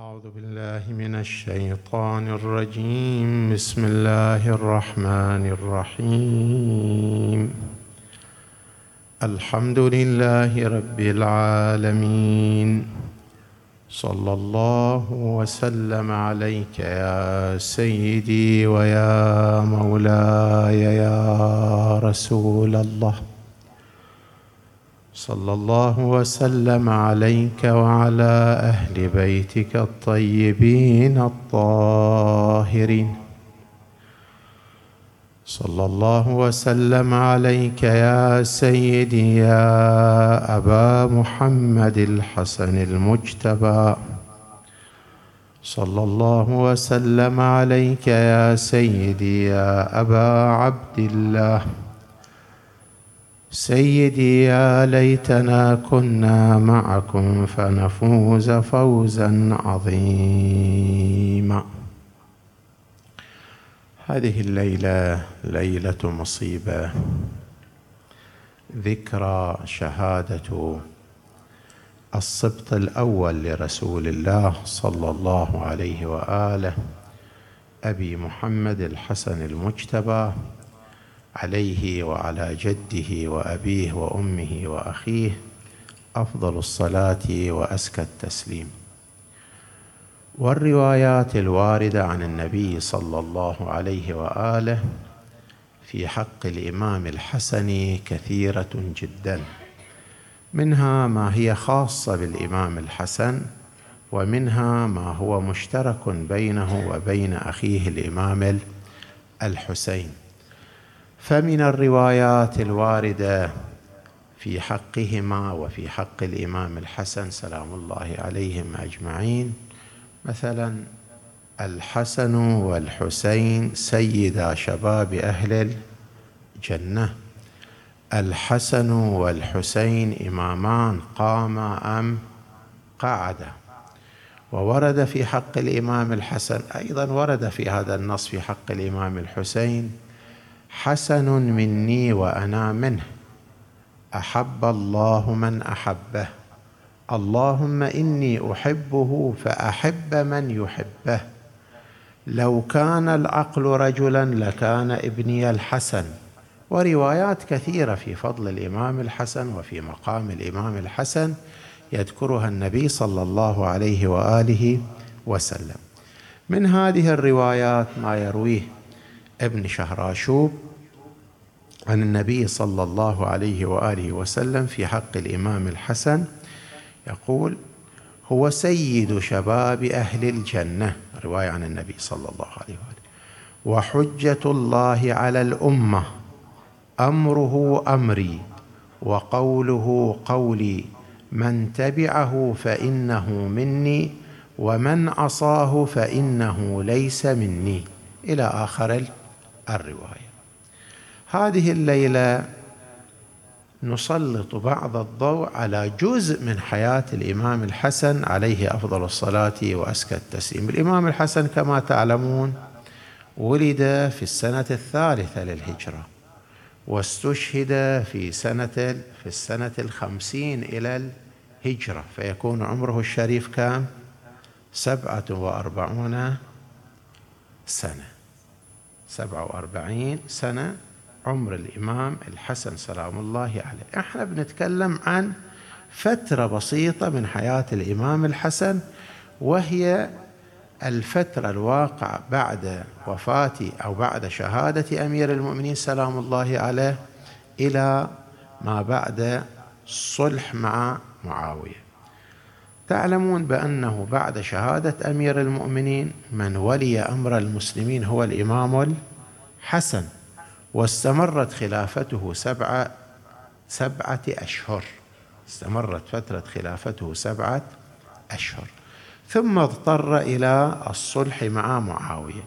أعوذ بالله من الشيطان الرجيم. بسم الله الرحمن الرحيم. الحمد لله رب العالمين. صلى الله وسلم عليك يا سيدي ويا مولاي يا رسول الله. صلى الله وسلم عليك وعلى أهل بيتك الطيبين الطاهرين. صلى الله وسلم عليك يا سيدي يا أبا محمد الحسن المجتبى. صلى الله وسلم عليك يا سيدي يا أبا عبد الله. سيدي يا ليتنا كنا معكم فنفوز فوزا عظيما. هذه الليلة ليلة مصيبة ذكرى شهادة. السبط الأول لرسول الله صلى الله عليه وآله أبي محمد الحسن المجتبى عليه وعلى جده وأبيه وأمه وأخيه أفضل الصلاة وأزكى التسليم. والروايات الواردة عن النبي صلى الله عليه وآله في حق الإمام الحسن كثيرة جدا. منها ما هي خاصة بالإمام الحسن ومنها ما هو مشترك بينه وبين أخيه الإمام الحسين. فمن الروايات الواردة في حقهما وفي حق الإمام الحسن سلام الله عليهم أجمعين. مثلا الحسن والحسين سيدا شباب أهل الجنة. الحسن والحسين إمامان قاما أم قعدا وورد في حق الإمام الحسن أيضا ورد في هذا النص في حق الإمام الحسين حسن مني وأنا منه. أحب الله من أحبه. اللهم إني أحبه فأحب من يحبه. لو كان العقل رجلا لكان ابني الحسن. وروايات كثيرة في فضل الإمام الحسن وفي مقام الإمام الحسن يذكرها النبي صلى الله عليه وآله وسلم. من هذه الروايات ما يرويه ابن شهراشوب عن النبي صلى الله عليه وآله وسلم في حق الإمام الحسن يقول هو سيد شباب أهل الجنة رواية عن النبي صلى الله عليه واله وحجة الله على الأمة أمره أمري وقوله قولي من تبعه فإنه مني ومن عصاه فإنه ليس مني إلى آخر الرواية. هذه الليلة نسلط بعض الضوء على جزء من حياة الإمام الحسن عليه أفضل الصلاة وأزكى التسليم. الإمام الحسن كما تعلمون ولد في السنة الثالثة للهجرة واستشهد في سنة في السنة الخمسين إلى الهجرة فيكون عمره الشريف كام؟ سبعة وأربعون سنة. 47 سنة عمر الإمام الحسن سلام الله عليه. إحنا بنتكلم عن فترة بسيطة من حياة الإمام الحسن وهي الفترة الواقعة بعد وفاة أو بعد شهادة أمير المؤمنين سلام الله عليه إلى ما بعد الصلح مع معاوية. تعلمون بأنه بعد شهادة أمير المؤمنين من ولي أمر المسلمين هو الإمام الحسن واستمرت خلافته سبعة سبعة أشهر. استمرت فترة خلافته سبعة أشهر. ثم اضطر إلى الصلح مع معاوية.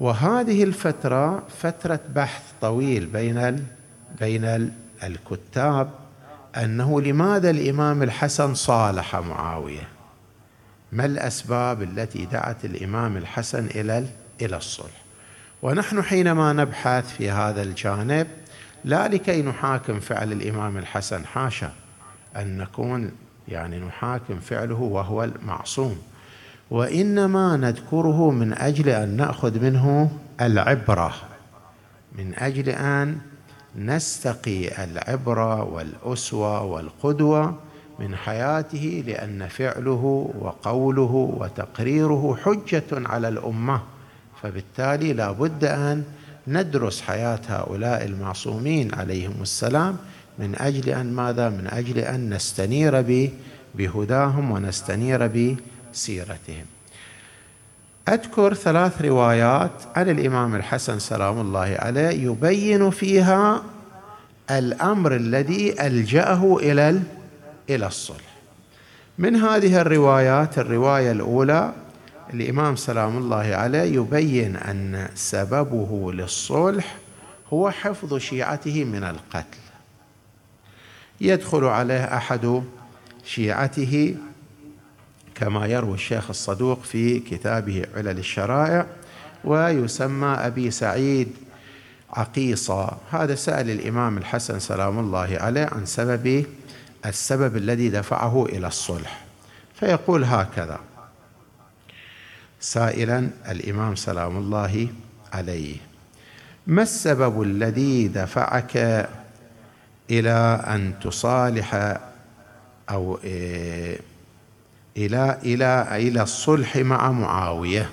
وهذه الفترة فترة بحث طويل بين بين ال الكتاب أنه لماذا الإمام الحسن صالح معاوية؟ ما الأسباب التي دعت الإمام الحسن إلى إلى الصلح؟ ونحن حينما نبحث في هذا الجانب لا لكي نحاكم فعل الإمام الحسن حاشا أن نكون يعني نحاكم فعله وهو المعصوم. وإنما نذكره من أجل أن نأخذ منه العبرة من أجل أن نستقي العبرة والأسوة والقدوة من حياته لأن فعله وقوله وتقريره حجة على الأمة. فبالتالي لا بد أن ندرس حياة هؤلاء المعصومين عليهم السلام من أجل أن ماذا؟ من أجل أن نستنير بهداهم ونستنير بسيرتهم. أذكر ثلاث روايات عن الإمام الحسن سلام الله عليه يبين فيها الأمر الذي ألجأه إلى إلى الصلح. من هذه الروايات الرواية الأولى الإمام سلام الله عليه يبين أن سببه للصلح هو حفظ شيعته من القتل. يدخل عليه أحد شيعته كما يروي الشيخ الصدوق في كتابه علل الشرائع ويسمى أبي سعيد عقيصه هذا سأل الإمام الحسن سلام الله عليه عن سبب السبب الذي دفعه إلى الصلح. فيقول هكذا سائلا الإمام سلام الله عليه ما السبب الذي دفعك إلى أن تصالح أو إيه، إلى إلى إلى الصلح مع معاوية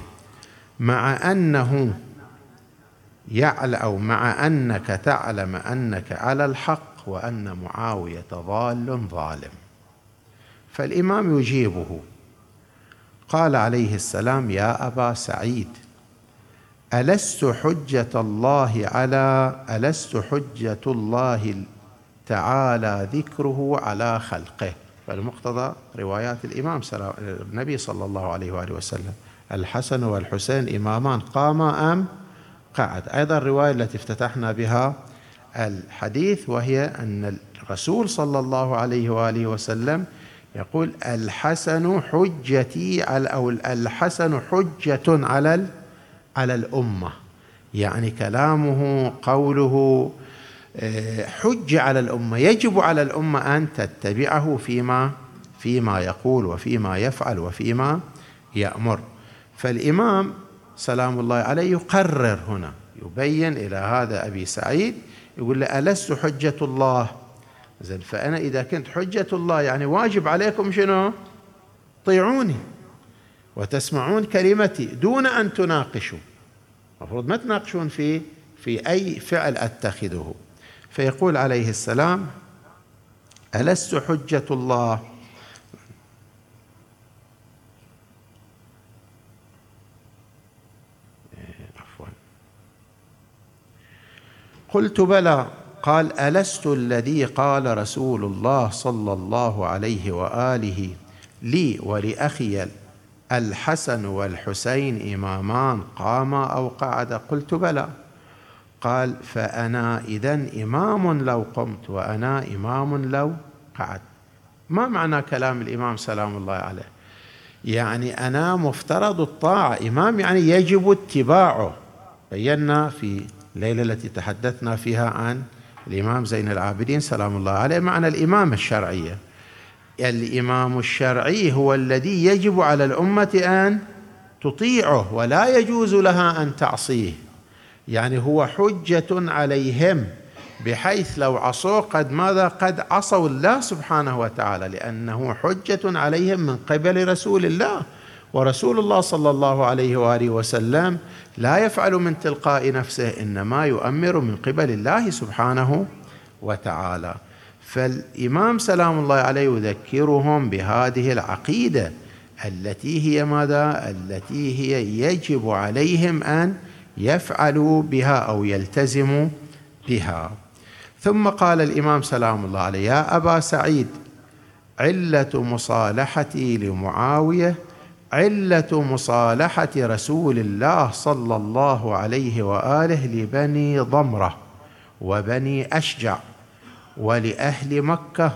مع أنه يعلم أو مع أنك تعلم أنك على الحق وأن معاوية ضال ظالم. فالإمام يجيبه قال عليه السلام يا أبا سعيد ألست حجة الله على ألست حجة الله تعالى ذكره على خلقه؟ فالمقتضى روايات الإمام النبي صلى الله عليه وآله وسلم. الحسن والحسين إمامان قاما أم قعد. أيضا الرواية التي افتتحنا بها الحديث وهي أن الرسول صلى الله عليه وآله وسلم يقول الحسن حجتي على أو الحسن حجة على على الأمة. يعني كلامه قوله حجة على الأمة يجب على الأمة أن تتبعه فيما فيما يقول وفيما يفعل وفيما يأمر. فالإمام سلام الله عليه يقرر هنا يبين إلى هذا أبي سعيد يقول له ألست حجة الله؟ زين فأنا إذا كنت حجة الله يعني واجب عليكم شنو؟ طيعوني وتسمعون كلمتي دون أن تناقشوا. المفروض ما تناقشون في في أي فعل أتخذه. فيقول عليه السلام ألست حجة الله؟ عفوا. قلت بلى. قال ألست الذي قال رسول الله صلى الله عليه وآله لي ولأخي الحسن والحسين إمامان قاما أو قعدا قلت بلى. قال فأنا اذا إمام لو قمت وأنا إمام لو قعد ما معنى كلام الإمام سلام الله عليه؟ يعني أنا مفترض الطاعة. إمام يعني يجب اتباعه. بينا في الليلة التي تحدثنا فيها عن الإمام زين العابدين سلام الله عليه معنى الإمامة الشرعية. الإمام الشرعي هو الذي يجب على الأمة أن تطيعه ولا يجوز لها أن تعصيه. يعني هو حجة عليهم بحيث لو عصوا قد ماذا؟ قد عصوا الله سبحانه وتعالى لأنه حجة عليهم من قبل رسول الله. ورسول الله صلى الله عليه وآله وسلم لا يفعل من تلقاء نفسه إنما يؤمر من قبل الله سبحانه وتعالى. فالإمام سلام الله عليه يذكرهم بهذه العقيدة التي هي ماذا؟ التي هي يجب عليهم أن يفعلوا بها أو يلتزموا بها. ثم قال الإمام سلام الله عليه يا أبا سعيد علة مصالحتي لمعاوية علة مصالحة رسول الله صلى الله عليه وآله لبني ضمرة وبني أشجع ولأهل مكة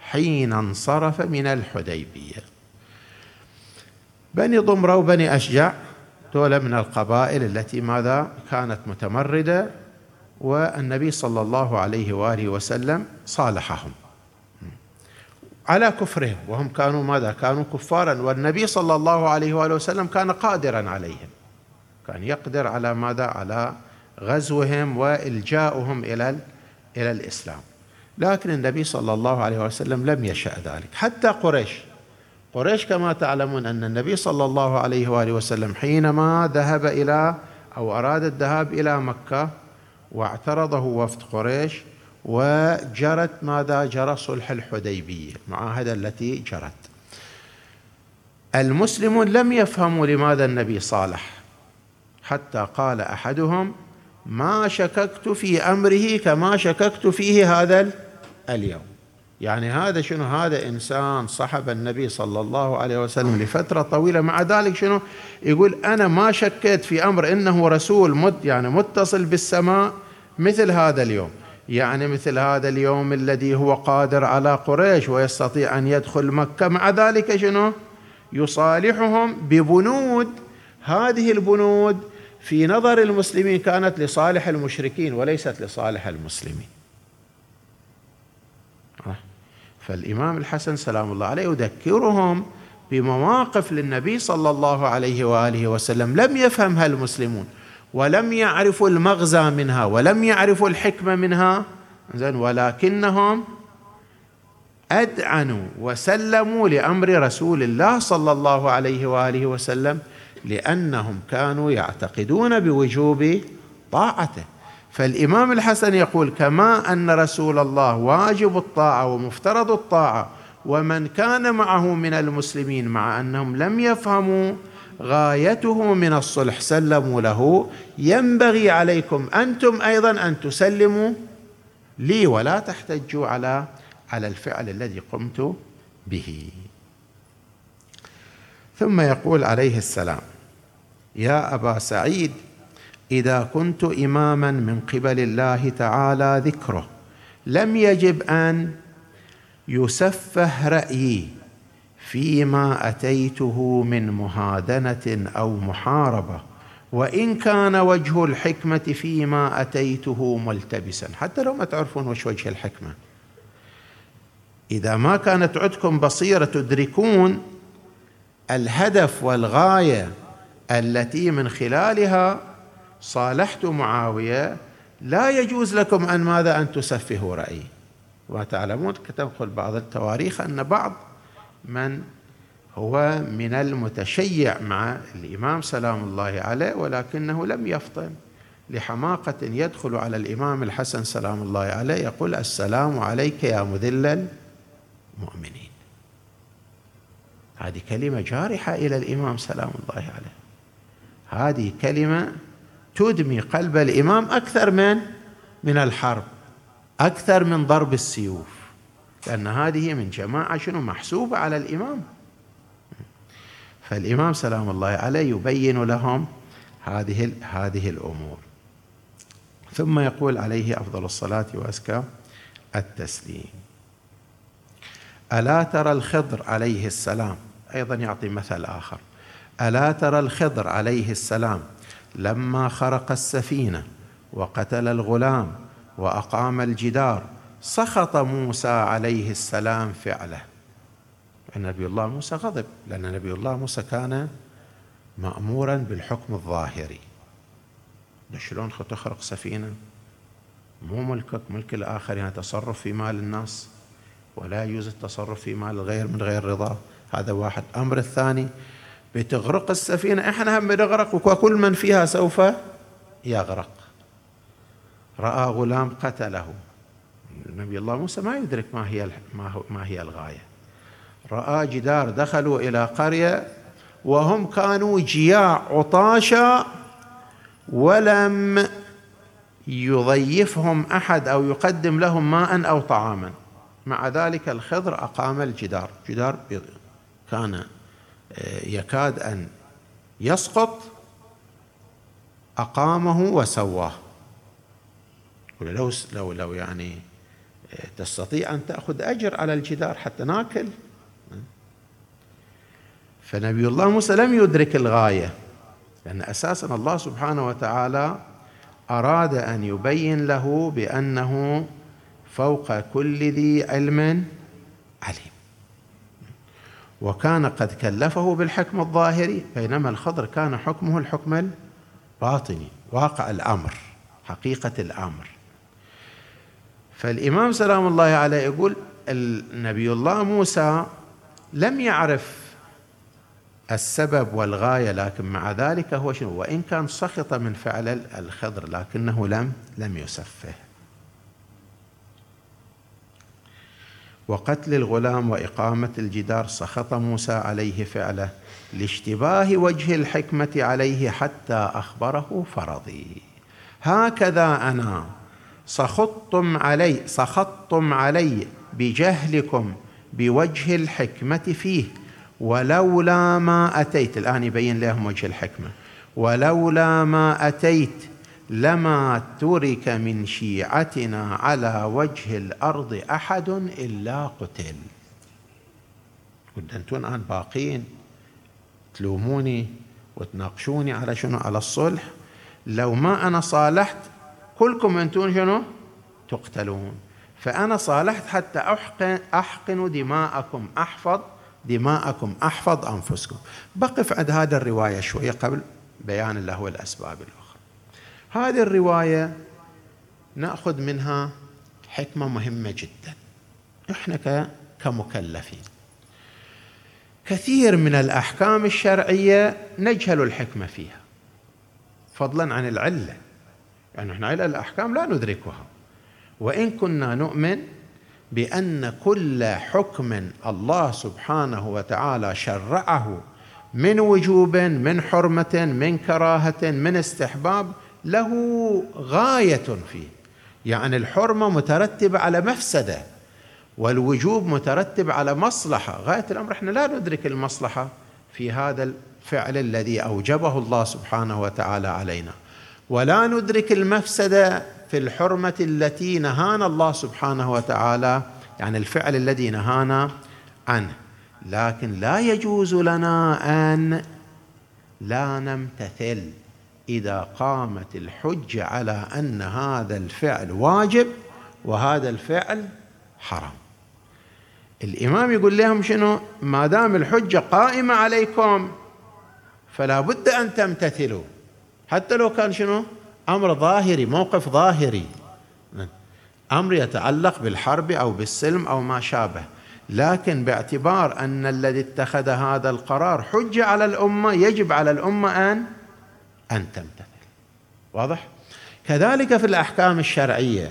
حين انصرف من الحديبية. بني ضمرة وبني أشجع دولة من القبائل التي ماذا كانت متمردة والنبي صلى الله عليه وآله وسلم صالحهم. على كفرهم وهم كانوا ماذا؟ كانوا كفارا والنبي صلى الله عليه وآله وسلم كان قادرا عليهم. كان يقدر على ماذا؟ على غزوهم وإلجاؤهم إلى إلى الإسلام. لكن النبي صلى الله عليه وسلم لم يشأ ذلك. حتى قريش قريش كما تعلمون أن النبي صلى الله عليه وآله وسلم حينما ذهب إلى أو أراد الذهاب إلى مكة واعترضه وفد قريش وجرت ماذا؟ جرى صلح الحديبية المعاهده التي جرت. المسلمون لم يفهموا لماذا النبي صالح حتى قال أحدهم ما شككت في أمره كما شككت فيه هذا اليوم. يعني هذا شنو؟ هذا إنسان صحب النبي صلى الله عليه وسلم لفترة طويلة. مع ذلك شنو؟ يقول أنا ما شكيت في أمر إنه رسول مد يعني متصل بالسماء مثل هذا اليوم. يعني مثل هذا اليوم الذي هو قادر على قريش ويستطيع أن يدخل مكة. مع ذلك شنو؟ يصالحهم ببنود. هذه البنود في نظر المسلمين كانت لصالح المشركين وليست لصالح المسلمين. فالإمام الحسن سلام الله عليه يذكرهم بمواقف للنبي صلى الله عليه وآله وسلم لم يفهمها المسلمون ولم يعرفوا المغزى منها ولم يعرفوا الحكمة منها زين ولكنهم اذعنوا وسلموا لأمر رسول الله صلى الله عليه وآله وسلم لأنهم كانوا يعتقدون بوجوب طاعته. فالإمام الحسن يقول كما أن رسول الله واجب الطاعة ومفترض الطاعة ومن كان معه من المسلمين مع أنهم لم يفهموا غايته من الصلح سلموا له. ينبغي عليكم أنتم أيضا أن تسلموا لي ولا تحتجوا على على الفعل الذي قمت به. ثم يقول عليه السلام يا أبا سعيد إذا كنت إماما من قبل الله تعالى ذكره لم يجب أن يسفه رأيي فيما أتيته من مهادنة أو محاربة وإن كان وجه الحكمة فيما أتيته ملتبسا. حتى لو ما تعرفون وش وجه الحكمة. إذا ما كانت عندكم بصيرة تدركون الهدف والغاية التي من خلالها صالحت معاوية لا يجوز لكم أن ماذا؟ أن تسفهوا رأيي. وتعلمون تنقل بعض التواريخ أن بعض من هو من المتشيع مع الإمام سلام الله عليه ولكنه لم يفطن. لحماقة يدخل على الإمام الحسن سلام الله عليه يقول السلام عليك يا مذل المؤمنين. هذه كلمة جارحة إلى الإمام سلام الله عليه. هذه كلمة تدمي قلب الإمام أكثر من من الحرب أكثر من ضرب السيوف. لأن هذه من جماعة شنو محسوبة على الإمام. فالإمام سلام الله عليه يبين لهم هذه هذه الأمور. ثم يقول عليه أفضل الصلاة وأزكى التسليم. ألا ترى الخضر عليه السلام؟ أيضا يعطي مثل آخر. ألا ترى الخضر عليه السلام؟ لما خرق السفينة وقتل الغلام وأقام الجدار سخط موسى عليه السلام فعله. نبي الله موسى غضب لأن نبي الله موسى كان مأمورا بالحكم الظاهري. شلون تخرق سفينة؟ مو ملكك ملك الاخرين تصرف في مال الناس. ولا يجوز التصرف في مال الغير من غير رضا. هذا واحد. الامر الثاني بتغرق السفينة. إحنا هم بنغرق وكل من فيها سوف يغرق. رأى غلام قتله. نبي الله موسى ما يدرك ما هي ما هي الغاية. رأى جدار دخلوا إلى قرية وهم كانوا جياع عطاشا ولم يضيفهم أحد أو يقدم لهم ماء أو طعاما. مع ذلك الخضر أقام الجدار. جدار كان يكاد أن يسقط أقامه وسواه. لو لو لو يعني تستطيع أن تأخذ أجر على الجدار حتى ناكل. فنبي الله موسى لم يدرك الغاية لأن أساسا الله سبحانه وتعالى أراد أن يبين له بأنه فوق كل ذي علم عليم. وكان قد كلفه بالحكم الظاهري بينما الخضر كان حكمه الحكم الباطني واقع الأمر حقيقة الأمر. فالإمام سلام الله عليه يقول النبي الله موسى لم يعرف السبب والغاية لكن مع ذلك هو شنو؟ وإن كان سخط من فعل الخضر لكنه لم لم يسفه. وقتل الغلام وإقامة الجدار سخط موسى عليه فعله لاشتباه وجه الحكمة عليه حتى أخبره فرضي. هكذا أنا سخطتم علي سخطتم علي بجهلكم بوجه الحكمة فيه ولولا ما أتيت الآن يبين لهم وجه الحكمة ولولا ما أتيت لما ترك من شيعتنا على وجه الأرض أحد إلا قتل. أنتم الآن باقين. تلوموني وتناقشوني على شنو؟ على الصلح. لو ما أنا صالحت كلكم أنتم شنو؟ تقتلون. فأنا صالحت حتى احقن أحقن دماءكم. أحفظ دماءكم. أحفظ أنفسكم. بقف عند هذا الرواية شوية قبل بيان له الاسباب الأخرى. هذه الرواية نأخذ منها حكمة مهمة جدا. إحنا كمكلفين. كثير من الأحكام الشرعية نجهل الحكمة فيها. فضلا عن العلة. يعني إحنا علل الأحكام لا ندركها. وإن كنا نؤمن بأن كل حكم الله سبحانه وتعالى شرعه من وجوب من حرمة من كراهة من استحباب له غاية فيه. يعني الحرمة مترتبة على مفسدة والوجوب مترتب على مصلحة. غاية الأمر إحنا لا ندرك المصلحة في هذا الفعل الذي أوجبه الله سبحانه وتعالى علينا. ولا ندرك المفسدة في الحرمة التي نهانا الله سبحانه وتعالى يعني الفعل الذي نهانا عنه. لكن لا يجوز لنا أن لا نمتثل. إذا قامت الحجة على أن هذا الفعل واجب وهذا الفعل حرام. الإمام يقول لهم شنو؟ ما دام الحجة قائمة عليكم فلا بد أن تمتثلوا. حتى لو كان شنو؟ أمر ظاهري موقف ظاهري. أمر يتعلق بالحرب أو بالسلم أو ما شابه. لكن باعتبار أن الذي اتخذ هذا القرار حجة على الأمة يجب على الأمة أن أن تمتثل. واضح؟ كذلك في الأحكام الشرعية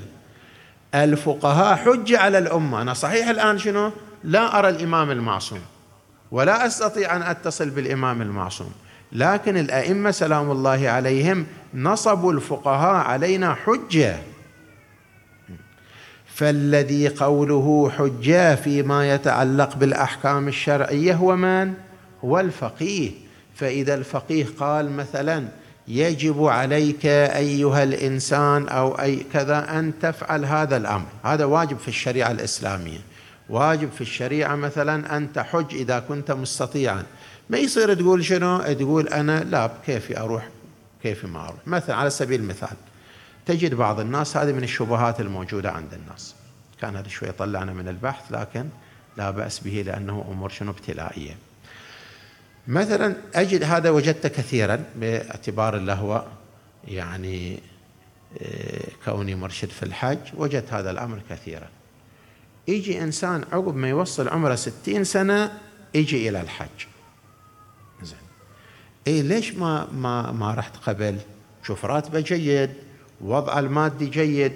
الفقهاء حجه على الأمة. أنا صحيح الآن شنو؟ لا أرى الإمام المعصوم ولا أستطيع أن أتصل بالإمام المعصوم لكن الأئمة سلام الله عليهم نصبوا الفقهاء علينا حجة. فالذي قوله حجة فيما يتعلق بالأحكام الشرعية هو من؟ هو الفقيه. فإذا الفقيه قال مثلا يجب عليك أيها الإنسان أو أي كذا أن تفعل هذا الأمر. هذا واجب في الشريعة الإسلامية. واجب في الشريعة مثلا أن تحج إذا كنت مستطيعا. ما يصير تقول شنو؟ تقول أنا لا بكيفي أروح كيفي ما أروح. مثلا على سبيل المثال تجد بعض الناس هذه من الشبهات الموجودة عند الناس. كان هذا شوي طلعنا من البحث لكن لا بأس به لأنه أمور شنو؟ ابتلائية. مثلا أجد هذا وجدت كثيرا باعتبار اللهو يعني آه، كوني مرشد في الحج وجدت هذا الأمر كثيرا. يجي إنسان عقب ما يوصل عمره ستين سنة يجي إلى الحج. زين. إيه ليش ما ما ما رحت قبل؟ شوف راتبه جيد وضع المادي جيد.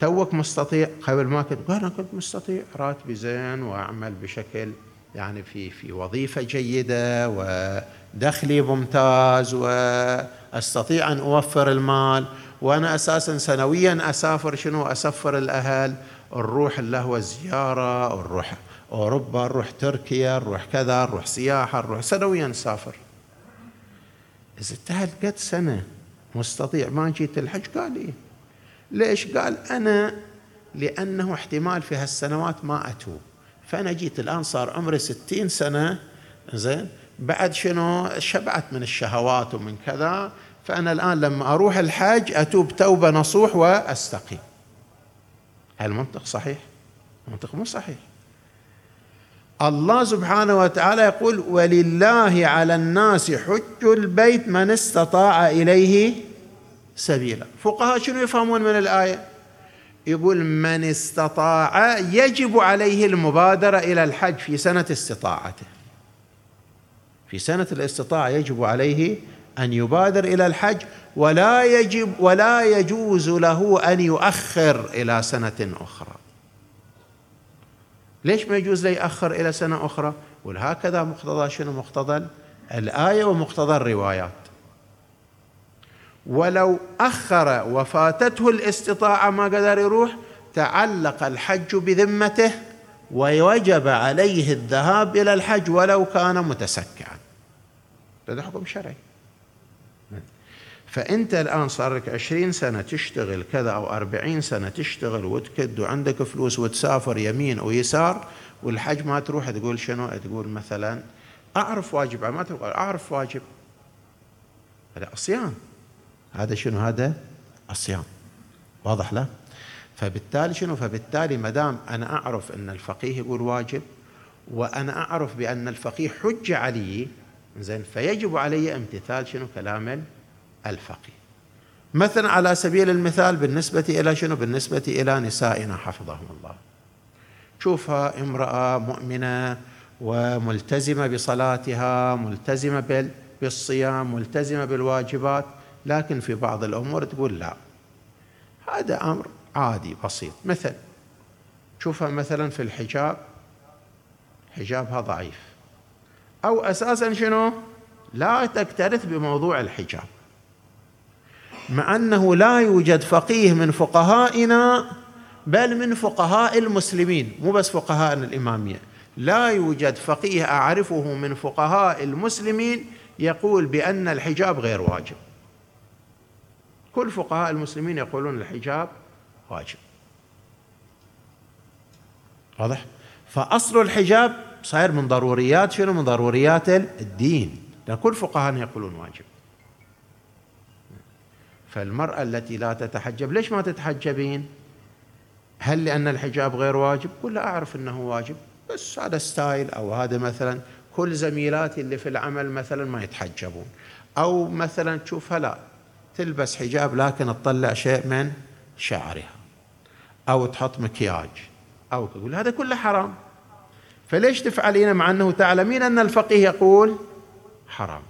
توك مستطيع. قبل ما كنت أنا كنت مستطيع. راتبي زين وأعمل بشكل يعني في في وظيفة جيدة ودخلي ممتاز وأستطيع أن أوفر المال وأنا أساسا سنويا أسافر شنو؟ أسفر الأهل نروح اللي هو زيارة نروح أوروبا نروح تركيا نروح كذا نروح سياحة نروح سنويا نسافر إذا انتهت قد سنة مستطيع ما جيت الحج؟ قال إيه؟ ليش؟ قال أنا لأنه احتمال في هالسنوات ما أتوب. فأنا جيت الآن صار عمري ستين سنة زين؟ بعد شنو؟ شبعت من الشهوات ومن كذا فأنا الآن لما أروح الحج أتوب توبة نصوح وأستقيم. هل المنطق صحيح؟ المنطق مو صحيح. الله سبحانه وتعالى يقول ولله على الناس حج البيت من استطاع إليه سبيلا. فقهاء شنو يفهمون من الآية؟ يقول من استطاع يجب عليه المبادرة إلى الحج في سنة استطاعته. في سنة الاستطاعة يجب عليه أن يبادر إلى الحج ولا يجب ولا يجوز له أن يؤخر إلى سنة أخرى. ليش ما يجوز له يأخر إلى سنة أخرى؟ وهكذا مقتضى شنو؟ مقتضى الآية ومقتضى الروايات. ولو أخر وفاتته الاستطاعة ما قدر يروح تعلق الحج بذمته ووجب عليه الذهاب إلى الحج ولو كان متسكعا. هذا حكم شرعي. فأنت الآن صار لك عشرين سنة تشتغل كذا أو أربعين سنة تشتغل وتكد وعندك فلوس وتسافر يمين ويسار والحج ما تروح تقول شنو؟ تقول مثلا أعرف واجب ما تقول أعرف واجب. هذا عصيان. هذا شنو هذا؟ عصيان واضح لا؟ فبالتالي شنو؟ فبالتالي ما دام أنا أعرف أن الفقيه يقول واجب وأنا أعرف بأن الفقيه حجة علي زين فيجب علي امتثال شنو؟ كلام الفقيه. مثلا على سبيل المثال بالنسبة إلى شنو؟ بالنسبة إلى نسائنا حفظهم الله. شوفها امرأة مؤمنة وملتزمة بصلاتها ملتزمة بالصيام ملتزمة بالواجبات لكن في بعض الأمور تقول لا. هذا أمر عادي بسيط. مثل شوفها مثلا في الحجاب حجابها ضعيف. أو أساسا شنو؟ لا تكترث بموضوع الحجاب. مع أنه لا يوجد فقيه من فقهائنا بل من فقهاء المسلمين مو بس فقهاء الإمامية. لا يوجد فقيه أعرفه من فقهاء المسلمين يقول بأن الحجاب غير واجب. كل فقهاء المسلمين يقولون الحجاب واجب. واضح؟ فأصل الحجاب صاير من ضروريات شنو؟ من ضروريات الدين. لأن كل فقهاء يقولون واجب. فالمرأة التي لا تتحجب ليش ما تتحجبين؟ هل لأن الحجاب غير واجب؟ لا أعرف أنه واجب. بس هذا ستايل أو هذا مثلا كل زميلاتي اللي في العمل مثلا ما يتحجبون. أو مثلا تشوفها لا تلبس حجاب لكن تطلع شيء من شعرها أو تحط مكياج أو تقول هذا كله حرام. فليش تفعلين مع أنه تعلمين أن الفقيه يقول حرام؟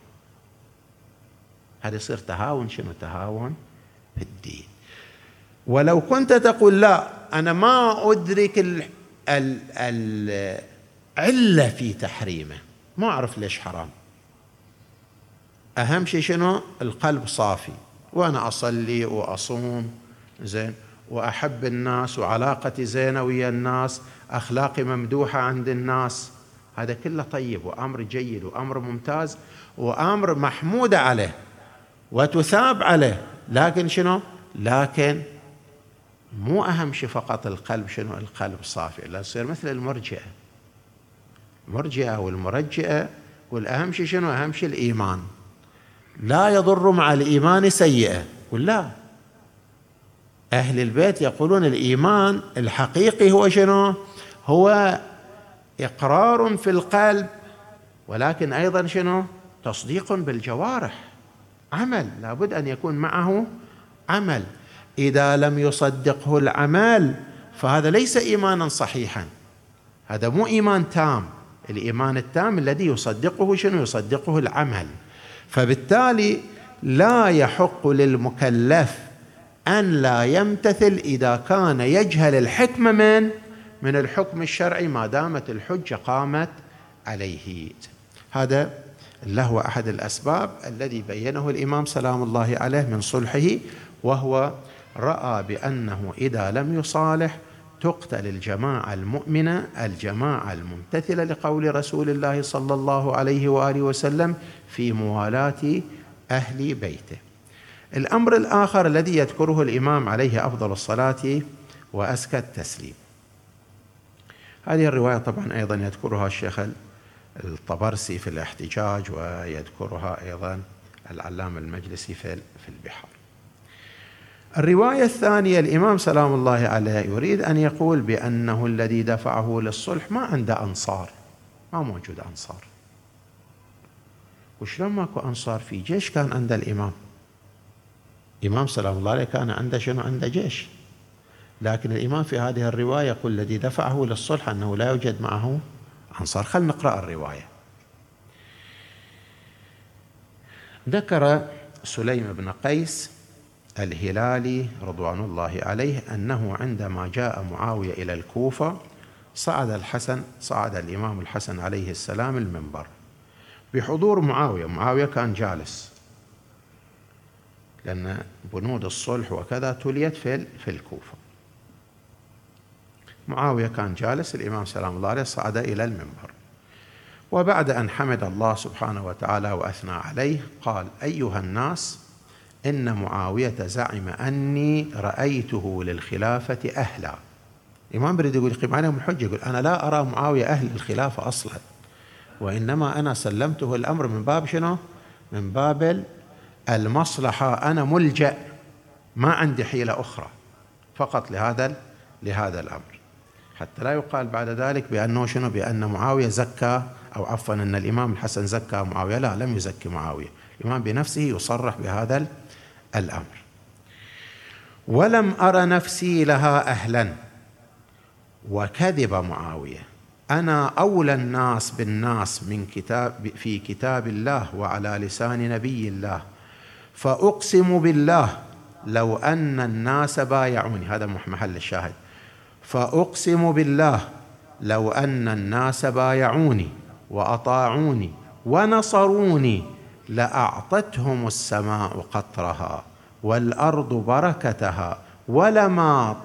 هذا يصير تهاون شنو تهاون؟ في الدين. ولو كنت تقول لا أنا ما أدرك العلة في تحريمه. ما أعرف ليش حرام. أهم شيء شنو؟ القلب صافي. وأنا أصلي وأصوم زين. وأحب الناس وعلاقتي زينة ويا الناس أخلاقي ممدوحة عند الناس. هذا كله طيب وأمر جيد وأمر ممتاز وأمر محمود عليه وتثاب عليه. لكن شنو؟ لكن مو أهم شيء فقط القلب شنو؟ القلب صافي. لا يصير مثل المرجئة. المرجئة والمرجئة والأهم شيء شنو؟ أهم شيء الإيمان. لا يضر مع الإيمان سيئة. ولا أهل البيت يقولون الإيمان الحقيقي هو شنو؟ هو إقرار في القلب ولكن أيضا شنو؟ تصديق بالجوارح. عمل لابد أن يكون معه عمل. إذا لم يصدقه العمل فهذا ليس ايمانا صحيحا. هذا مو إيمان تام. الإيمان التام الذي يصدقه شنو؟ يصدقه العمل. فبالتالي لا يحق للمكلف أن لا يمتثل إذا كان يجهل الحكمه من؟ من الحكم الشرعي ما دامت الحجة قامت عليه. هذا له أحد الأسباب الذي بينه الإمام سلام الله عليه من صلحه وهو رأى بأنه إذا لم يصالح تقتل الجماعة المؤمنة الجماعة الممتثلة لقول رسول الله صلى الله عليه وآله وسلم في موالاه أهل بيته. الأمر الآخر الذي يذكره الإمام عليه أفضل الصلاة وأزكى التسليم. هذه الرواية طبعا أيضا يذكرها الشيخ الطبرسي في الاحتجاج ويذكرها أيضا العلامة المجلسي في البحار الرواية الثانية الإمام سلام الله عليه يريد أن يقول بأنه الذي دفعه للصلح ما عنده أنصار ما موجود أنصار وشلون ماكو أنصار في جيش كان عند الإمام؟ إمام سلام الله عليه كان عنده شنو؟ عنده جيش. لكن الإمام في هذه الرواية يقول الذي دفعه للصلح أنه لا يوجد معه أنصار. خل نقرأ الرواية. ذكر سليم بن قيس الهلالي رضوان الله عليه أنه عندما جاء معاوية إلى الكوفة صعد الحسن صعد الإمام الحسن عليه السلام المنبر. بحضور معاوية معاوية كان جالس. لأن بنود الصلح وكذا تليت في في الكوفة. معاوية كان جالس الإمام سلام الله عليه صعد إلى المنبر. وبعد أن حمد الله سبحانه وتعالى وأثنى عليه قال أيها الناس إن معاوية زعم أني رأيته للخلافة أهلا. الإمام بريد يقول يقيم عليهم الحجة. يقول أنا لا أرى معاوية أهل الخلافة أصلا. وإنما أنا سلمته الأمر من باب شنو؟ من باب المصلحة. أنا ملجأ ما عندي حيلة أخرى. فقط لهذا لهذا الأمر. حتى لا يقال بعد ذلك بأنه شنو؟ بأن معاوية زكى أو عفوا أن الإمام الحسن زكى معاوية. لا لم يزكي معاوية. الإمام بنفسه يصرح بهذا الأمر. ولم أر نفسي لها أهلا. وكذب معاوية. أنا أولى الناس بالناس من كتاب في كتاب الله وعلى لسان نبي الله. فأقسم بالله لو أن الناس بايعوني. هذا محل الشاهد. فأقسم بالله لو أن الناس بايعوني وأطاعوني ونصروني لأعطتهم السماء قطرها والأرض بركتها ولما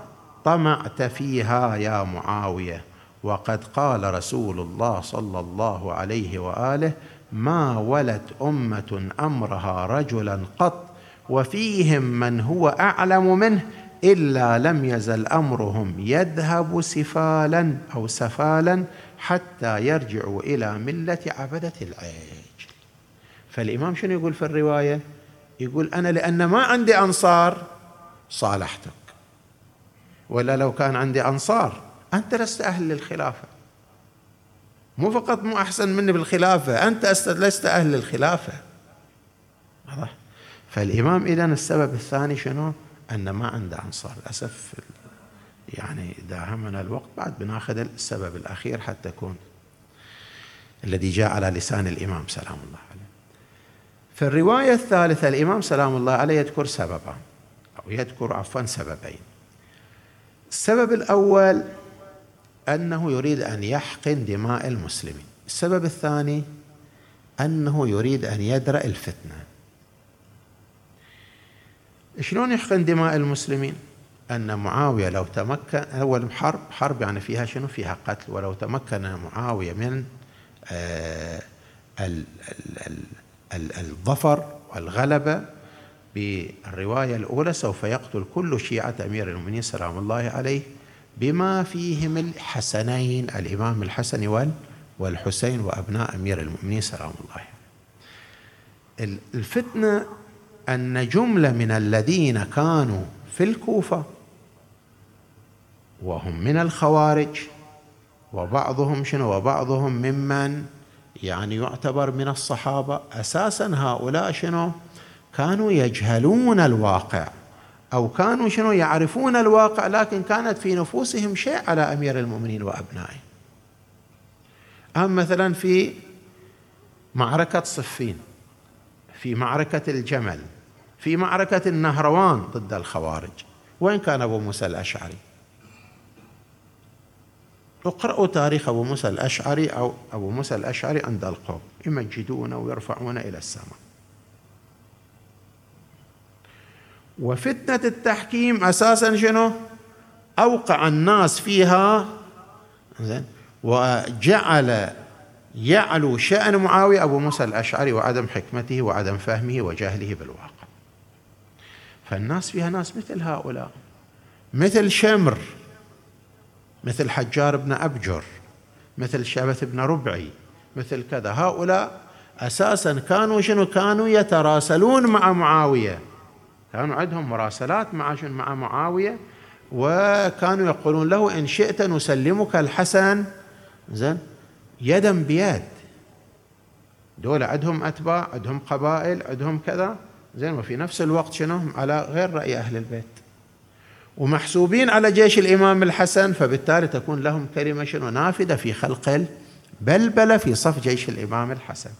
طمعت فيها يا معاوية. وقد قال رسول الله صلى الله عليه وآله ما ولت أمة أمرها رجلا قط وفيهم من هو أعلم منه إلا لم يزل أمرهم يذهب سفالا أو سفالا حتى يرجعوا إلى ملة عبدة العجل فالإمام شنو يقول في الرواية؟ يقول أنا لأن ما عندي أنصار صالحتك ولا لو كان عندي أنصار أنت لست أهل للخلافة مو فقط مو أحسن مني بالخلافة أنت لست أهل للخلافة واضح فالإمام اذا السبب الثاني شنو؟ أن ما عنده أنصار للأسف يعني داهمنا الوقت بعد بناخذ السبب الأخير حتى يكون الذي جاء على لسان الإمام سلام الله عليه. في الرواية الثالثة الإمام سلام الله عليه يذكر سببا أو يذكر عفوا سببين. السبب الأول أنه يريد أن يحقن دماء المسلمين. السبب الثاني أنه يريد أن يدرأ الفتنة. شلون يحقن دماء المسلمين؟ أن معاوية لو تمكن أول حرب حرب يعني فيها شنو؟ فيها قتل. ولو تمكن معاوية من آه الظفر والغلبة بالرواية الأولى سوف يقتل كل شيعة أمير المؤمنين سلام الله عليه بما فيهم الحسنين الإمام الحسن والحسين وأبناء أمير المؤمنين سلام الله الفتنة أن جملة من الذين كانوا في الكوفة وهم من الخوارج وبعضهم شنو؟ وبعضهم ممن يعني يعتبر من الصحابة أساسا هؤلاء شنو؟ كانوا يجهلون الواقع. أو كانوا شنو يعرفون الواقع لكن كانت في نفوسهم شيء على أمير المؤمنين وأبنائه. أهم مثلا في معركة صفين في معركة الجمل في معركة النهروان ضد الخوارج. وين كان أبو موسى الأشعري؟ اقرأوا تاريخ أبو موسى الأشعري أو أبو موسى الأشعري عند القوم. يمجدونه ويرفعون إلى السماء. وفتنة التحكيم أساسا شنو؟ أوقع الناس فيها زين وجعل يعلو شأن معاوية أبو موسى الأشعري وعدم حكمته وعدم فهمه وجهله بالواقع. فالناس فيها ناس مثل هؤلاء مثل شمر مثل حجار بن أبجر مثل شبث بن ربعي مثل كذا. هؤلاء أساسا كانوا شنو؟ كانوا يتراسلون مع معاوية. كانوا عندهم مراسلات مع مع معاوية وكانوا يقولون له إن شئت نسلمك الحسن. زين؟ يدا بيد. دول عندهم أتباع عندهم قبائل عندهم كذا. زين؟ وفي نفس الوقت شنو؟ على غير رأي أهل البيت. ومحسوبين على جيش الإمام الحسن فبالتالي تكون لهم كلمة شنو؟ نافذة في خلق البلبلة في صف جيش الإمام الحسن.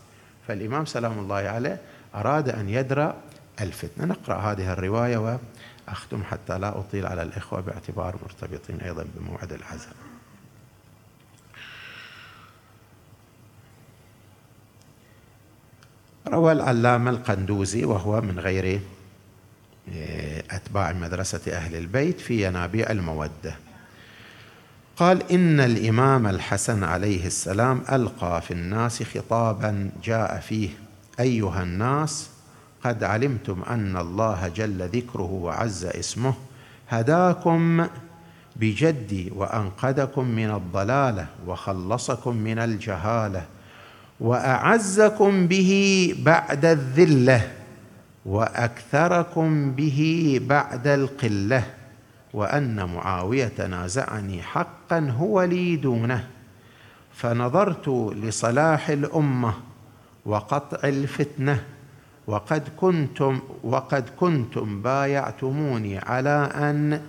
فالإمام سلام الله عليه أراد أن يدرأ الفتنة نقرأ هذه الرواية وأختم حتى لا أطيل على الإخوة باعتبار مرتبطين أيضا بموعد العزاء. روى العلامة القندوزي وهو من غير آه، أتباع مدرسة أهل البيت في ينابيع المودة. قال إن الإمام الحسن عليه السلام ألقى في الناس خطابا جاء فيه أيها الناس قد علمتم أن الله جل ذكره وعز اسمه هداكم بجدي وأنقذكم من الضلالة وخلصكم من الجهالة وأعزكم به بعد الذلة وأكثركم به بعد القلة وأن معاوية نازعني حقا هو لي دونه. فنظرت لصلاح الأمة وقطع الفتنة وقد كنتم وقد كنتم بايعتموني على أن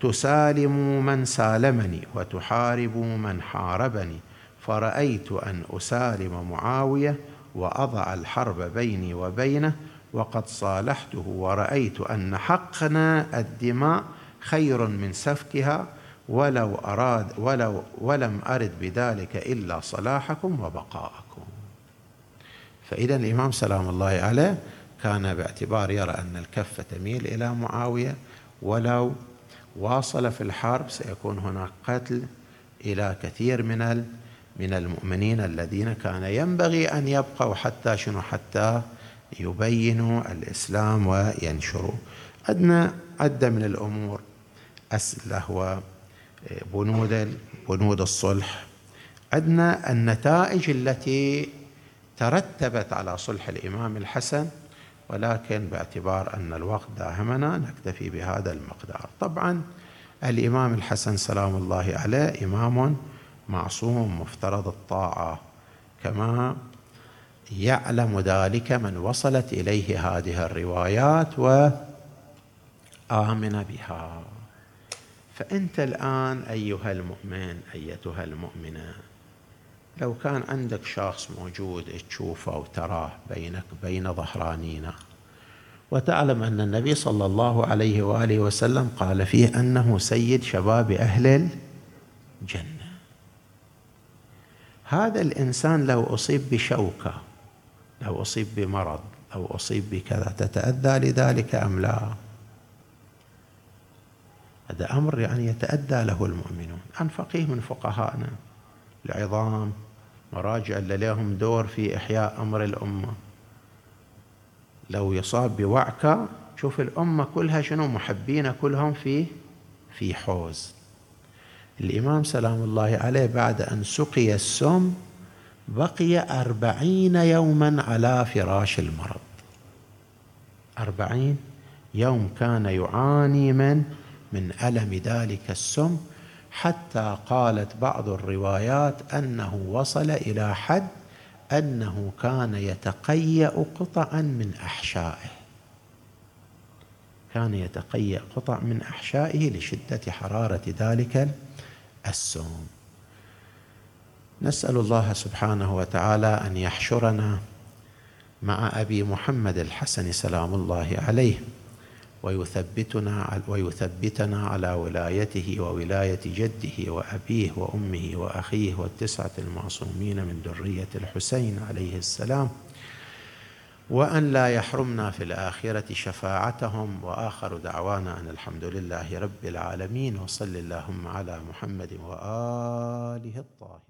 تسالموا من سالمني وتحاربوا من حاربني. فرأيت أن أسالم معاوية وأضع الحرب بيني وبينه وقد صالحته ورأيت أن حقنا الدماء خير من سفكها ولو أراد ولو ولم أرد بذلك إلا صلاحكم وبقاءكم. فإذا الإمام سلام الله عليه كان باعتبار يرى أن الكفة تميل إلى معاوية ولو واصل في الحرب سيكون هناك قتل إلى كثير من من المؤمنين الذين كان ينبغي أن يبقوا حتى شنو؟ حتى يبينوا الإسلام وينشروا. عندنا عده من الأمور اسئله وبنود بنود الصلح. عندنا النتائج التي ترتبت على صلح الإمام الحسن ولكن باعتبار أن الوقت داهمنا نكتفي بهذا المقدار. طبعا الإمام الحسن سلام الله عليه إمام معصوم مفترض الطاعة كما يعلم ذلك من وصلت إليه هذه الروايات وآمن بها. فأنت الآن أيها المؤمن أيتها المؤمنة؟ لو كان عندك شخص موجود تشوفه وتراه بينك بين ظهرانينا وتعلم أن النبي صلى الله عليه وآله وسلم قال فيه أنه سيد شباب أهل الجنة. هذا الإنسان لو أصيب بشوكة لو أصيب بمرض أو أصيب بكذا تتأذى لذلك أم لا؟ هذا أمر يعني يتادى له المؤمنون. عن فقيه من فقهائنا العظام مراجع اللي لهم دور في إحياء أمر الأمة. لو يصاب بوعكه شوف الأمة كلها شنو محبين كلهم في في حوز. الإمام سلام الله عليه بعد أن سقي السم بقي أربعين يوما على فراش المرض. أربعين يوم كان يعاني من من ألم ذلك السم حتى قالت بعض الروايات أنه وصل إلى حد أنه كان يتقيأ قطعا من أحشائه. كان يتقيأ قطع من أحشائه لشدة حرارة ذلك السوم. نسأل الله سبحانه وتعالى أن يحشرنا مع أبي محمد الحسن سلام الله عليه. ويثبتنا ويثبتنا على ولايته وولاية جده وأبيه وأمه وأخيه والتسعة المعصومين من ذرية الحسين عليه السلام وأن لا يحرمنا في الآخرة شفاعتهم. وآخر دعوانا أن الحمد لله رب العالمين وصل اللهم على محمد وآله الطاهرين.